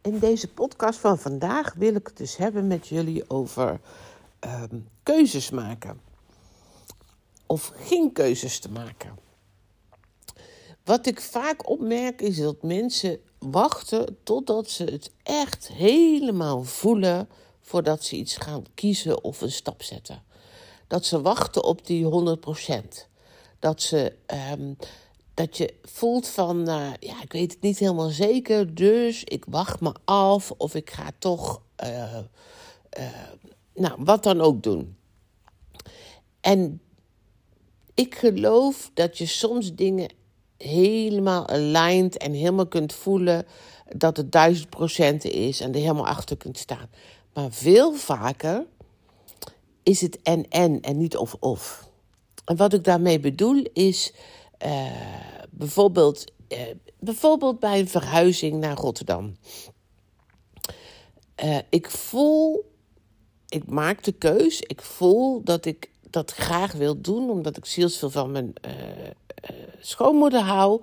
In deze podcast van vandaag wil ik het dus hebben met jullie over ehm, keuzes maken. Of geen keuzes te maken. Wat ik vaak opmerk is dat mensen wachten totdat ze het echt helemaal voelen voordat ze iets gaan kiezen of een stap zetten. Dat ze wachten op die 100%. Dat ze um, dat je voelt van, uh, ja, ik weet het niet helemaal zeker, dus ik wacht me af of ik ga toch, uh, uh, nou, wat dan ook doen. En ik geloof dat je soms dingen helemaal aligned en helemaal kunt voelen dat het duizend procent is en er helemaal achter kunt staan. Maar veel vaker is het en-en en niet of-of. En wat ik daarmee bedoel is uh, bijvoorbeeld, uh, bijvoorbeeld bij een verhuizing naar Rotterdam. Uh, ik voel, ik maak de keus, ik voel dat ik dat graag wil doen, omdat ik zielsveel van mijn schoonmoeder hou,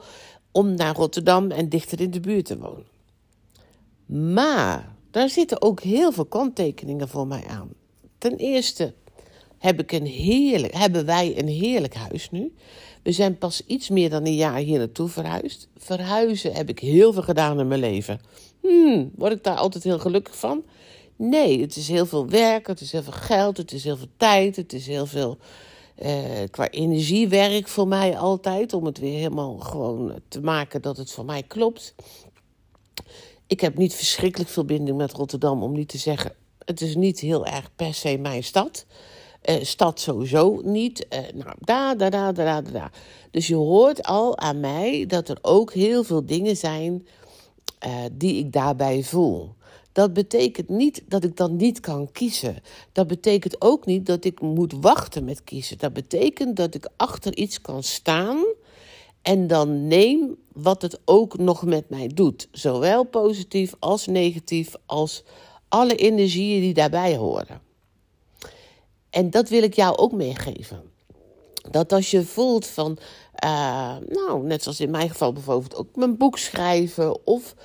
om naar Rotterdam en dichter in de buurt te wonen. Maar daar zitten ook heel veel kanttekeningen voor mij aan. Ten eerste heb ik een heerlijk, hebben wij een heerlijk huis nu. We zijn pas iets meer dan een jaar hier naartoe verhuisd. Verhuizen heb ik heel veel gedaan in mijn leven. Hmm, word ik daar altijd heel gelukkig van? Nee, het is heel veel werk, het is heel veel geld, het is heel veel tijd, het is heel veel eh, qua energiewerk voor mij altijd. Om het weer helemaal gewoon te maken dat het voor mij klopt. Ik heb niet verschrikkelijk veel binding met Rotterdam, om niet te zeggen, het is niet heel erg per se mijn stad. Uh, stad sowieso niet. Uh, nou, daar, daar, daar, daar. Dus je hoort al aan mij dat er ook heel veel dingen zijn uh, die ik daarbij voel. Dat betekent niet dat ik dan niet kan kiezen. Dat betekent ook niet dat ik moet wachten met kiezen. Dat betekent dat ik achter iets kan staan en dan neem wat het ook nog met mij doet. Zowel positief als negatief, als alle energieën die daarbij horen. En dat wil ik jou ook meegeven. Dat als je voelt van, uh, nou, net zoals in mijn geval bijvoorbeeld ook mijn boek schrijven of,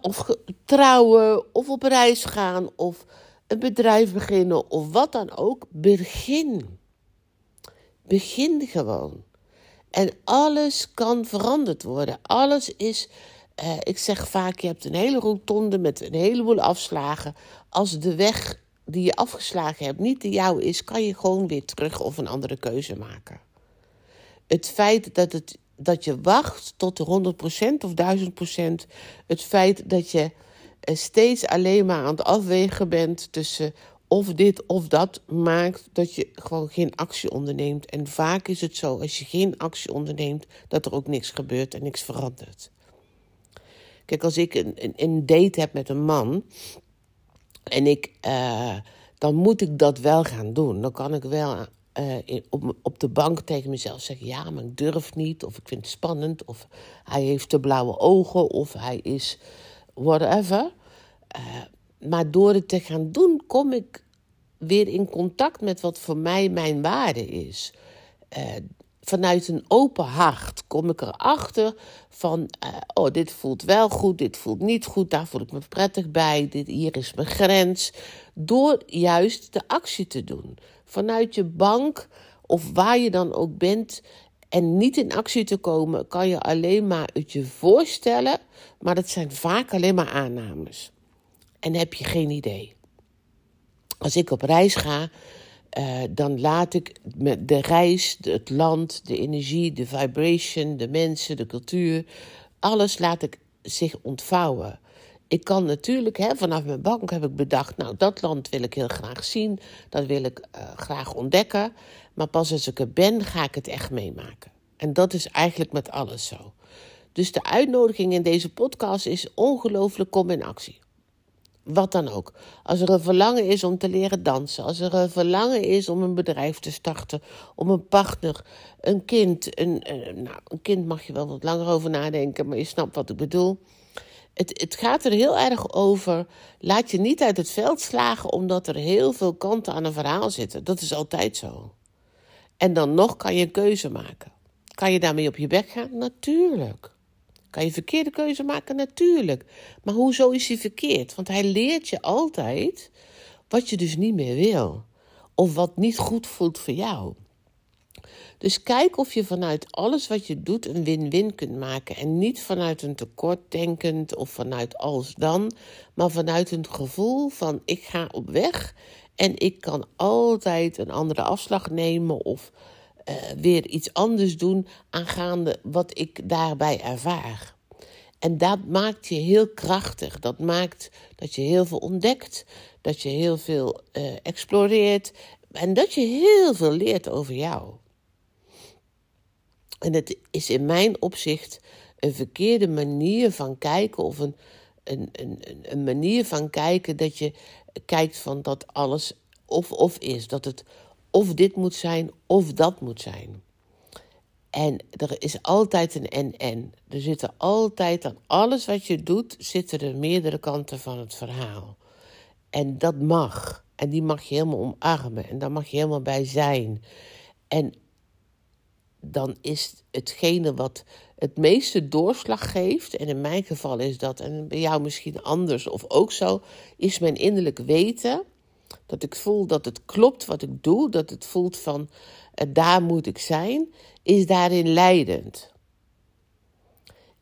of trouwen of op reis gaan of een bedrijf beginnen of wat dan ook, begin. Begin gewoon. En alles kan veranderd worden. Alles is, uh, ik zeg vaak, je hebt een hele rotonde met een heleboel afslagen. Als de weg die je afgeslagen hebt niet de jouwe is, kan je gewoon weer terug of een andere keuze maken. Het feit dat, het, dat je wacht tot de 100% of 1000%, het feit dat je eh, steeds alleen maar aan het afwegen bent tussen of dit of dat, maakt dat je gewoon geen actie onderneemt. En vaak is het zo, als je geen actie onderneemt, dat er ook niks gebeurt en niks verandert. Kijk, als ik een, een, een date heb met een man en ik, uh, dan moet ik dat wel gaan doen. Dan kan ik wel in, op, op de bank tegen mezelf zeggen: ja, maar ik durf niet, of ik vind het spannend, of hij heeft te blauwe ogen, of hij is whatever. Uh, maar door het te gaan doen, kom ik weer in contact met wat voor mij mijn waarde is vanuit een open hart kom ik erachter van, uh, oh, dit voelt wel goed, dit voelt niet goed, daar voel ik me prettig bij, dit, hier is mijn grens. Door juist de actie te doen. Vanuit je bank of waar je dan ook bent en niet in actie te komen, kan je alleen maar het je voorstellen, maar dat zijn vaak alleen maar aannames. En heb je geen idee. Als ik op reis ga, uh, dan laat ik de reis, het land, de energie, de vibration, de mensen, de cultuur, alles laat ik zich ontvouwen. ik kan natuurlijk, hè, vanaf mijn bank heb ik bedacht, nou, dat land wil ik heel graag zien, dat wil ik uh, graag ontdekken. Maar pas als ik er ben, ga ik het echt meemaken. En dat is eigenlijk met alles zo. Dus de uitnodiging in deze podcast is ongelooflijk kom in actie. Wat dan ook. Als er een verlangen is om te leren dansen, als er een verlangen is om een bedrijf te starten, om een partner, een kind, een, nou, een kind mag je wel wat langer over nadenken, maar je snapt wat ik bedoel. Het, het gaat er heel erg over. Laat je niet uit het veld slagen omdat er heel veel kanten aan een verhaal zitten. Dat is altijd zo. En dan nog kan je een keuze maken. Kan je daarmee op je bek gaan? Natuurlijk. Kan je verkeerde keuze maken? Natuurlijk. Maar hoezo is hij verkeerd? Want hij leert je altijd wat je dus niet meer wil. Of wat niet goed voelt voor jou. Dus kijk of je vanuit alles wat je doet een win-win kunt maken. En niet vanuit een tekort denkend of vanuit als dan, maar vanuit een gevoel van ik ga op weg en ik kan altijd een andere afslag nemen of uh, weer iets anders doen aangaande wat ik daarbij ervaar. En dat maakt je heel krachtig. Dat maakt dat je heel veel ontdekt, dat je heel veel uh, exploreert en dat je heel veel leert over jou. En het is in mijn opzicht een verkeerde manier van kijken of een, een, een, een manier van kijken dat je kijkt van dat alles of of is. Dat het of dit moet zijn of dat moet zijn. En er is altijd een en-en. Er zitten altijd aan alles wat je doet, zitten er meerdere kanten van het verhaal. En dat mag. En die mag je helemaal omarmen. En daar mag je helemaal bij zijn. En dan is hetgene wat het meeste doorslag geeft, en in mijn geval is dat, en bij jou misschien anders of ook zo, is mijn innerlijk weten. Dat ik voel dat het klopt wat ik doe, dat het voelt van uh, daar moet ik zijn, is daarin leidend.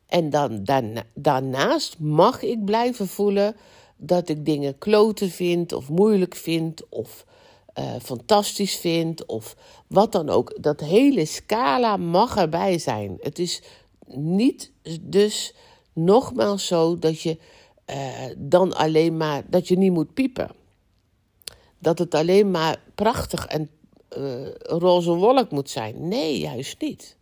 En dan, daarna, daarnaast mag ik blijven voelen dat ik dingen kloten vind of moeilijk vind of uh, fantastisch vind of wat dan ook. Dat hele scala mag erbij zijn. Het is niet dus nogmaals zo dat je uh, dan alleen maar dat je niet moet piepen. Dat het alleen maar prachtig en uh, roze wolk moet zijn. Nee, juist niet.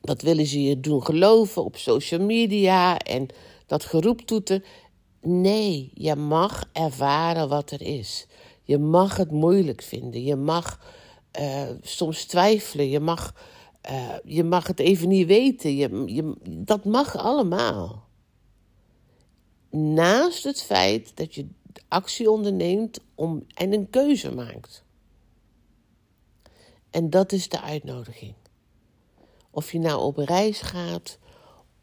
Dat willen ze je doen geloven op social media en dat geroeptoeten. Nee, je mag ervaren wat er is. Je mag het moeilijk vinden. Je mag uh, soms twijfelen. Je mag, uh, je mag het even niet weten. Je, dat mag allemaal. Naast het feit dat je actie onderneemt om, en een keuze maakt. En dat is de uitnodiging. Of je nou op reis gaat,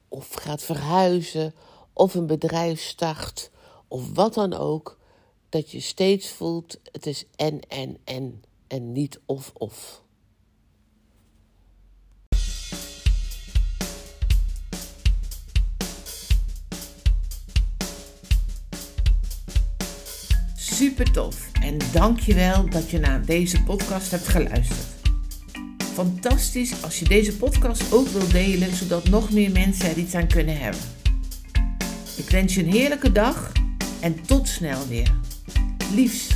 of gaat verhuizen, of een bedrijf start, of wat dan ook dat je steeds voelt, het is en, en, en, en niet of, of. Super tof en dankjewel dat je naar deze podcast hebt geluisterd. Fantastisch als je deze podcast ook wilt delen, zodat nog meer mensen er iets aan kunnen hebben. Ik wens je een heerlijke dag en tot snel weer. Liefs.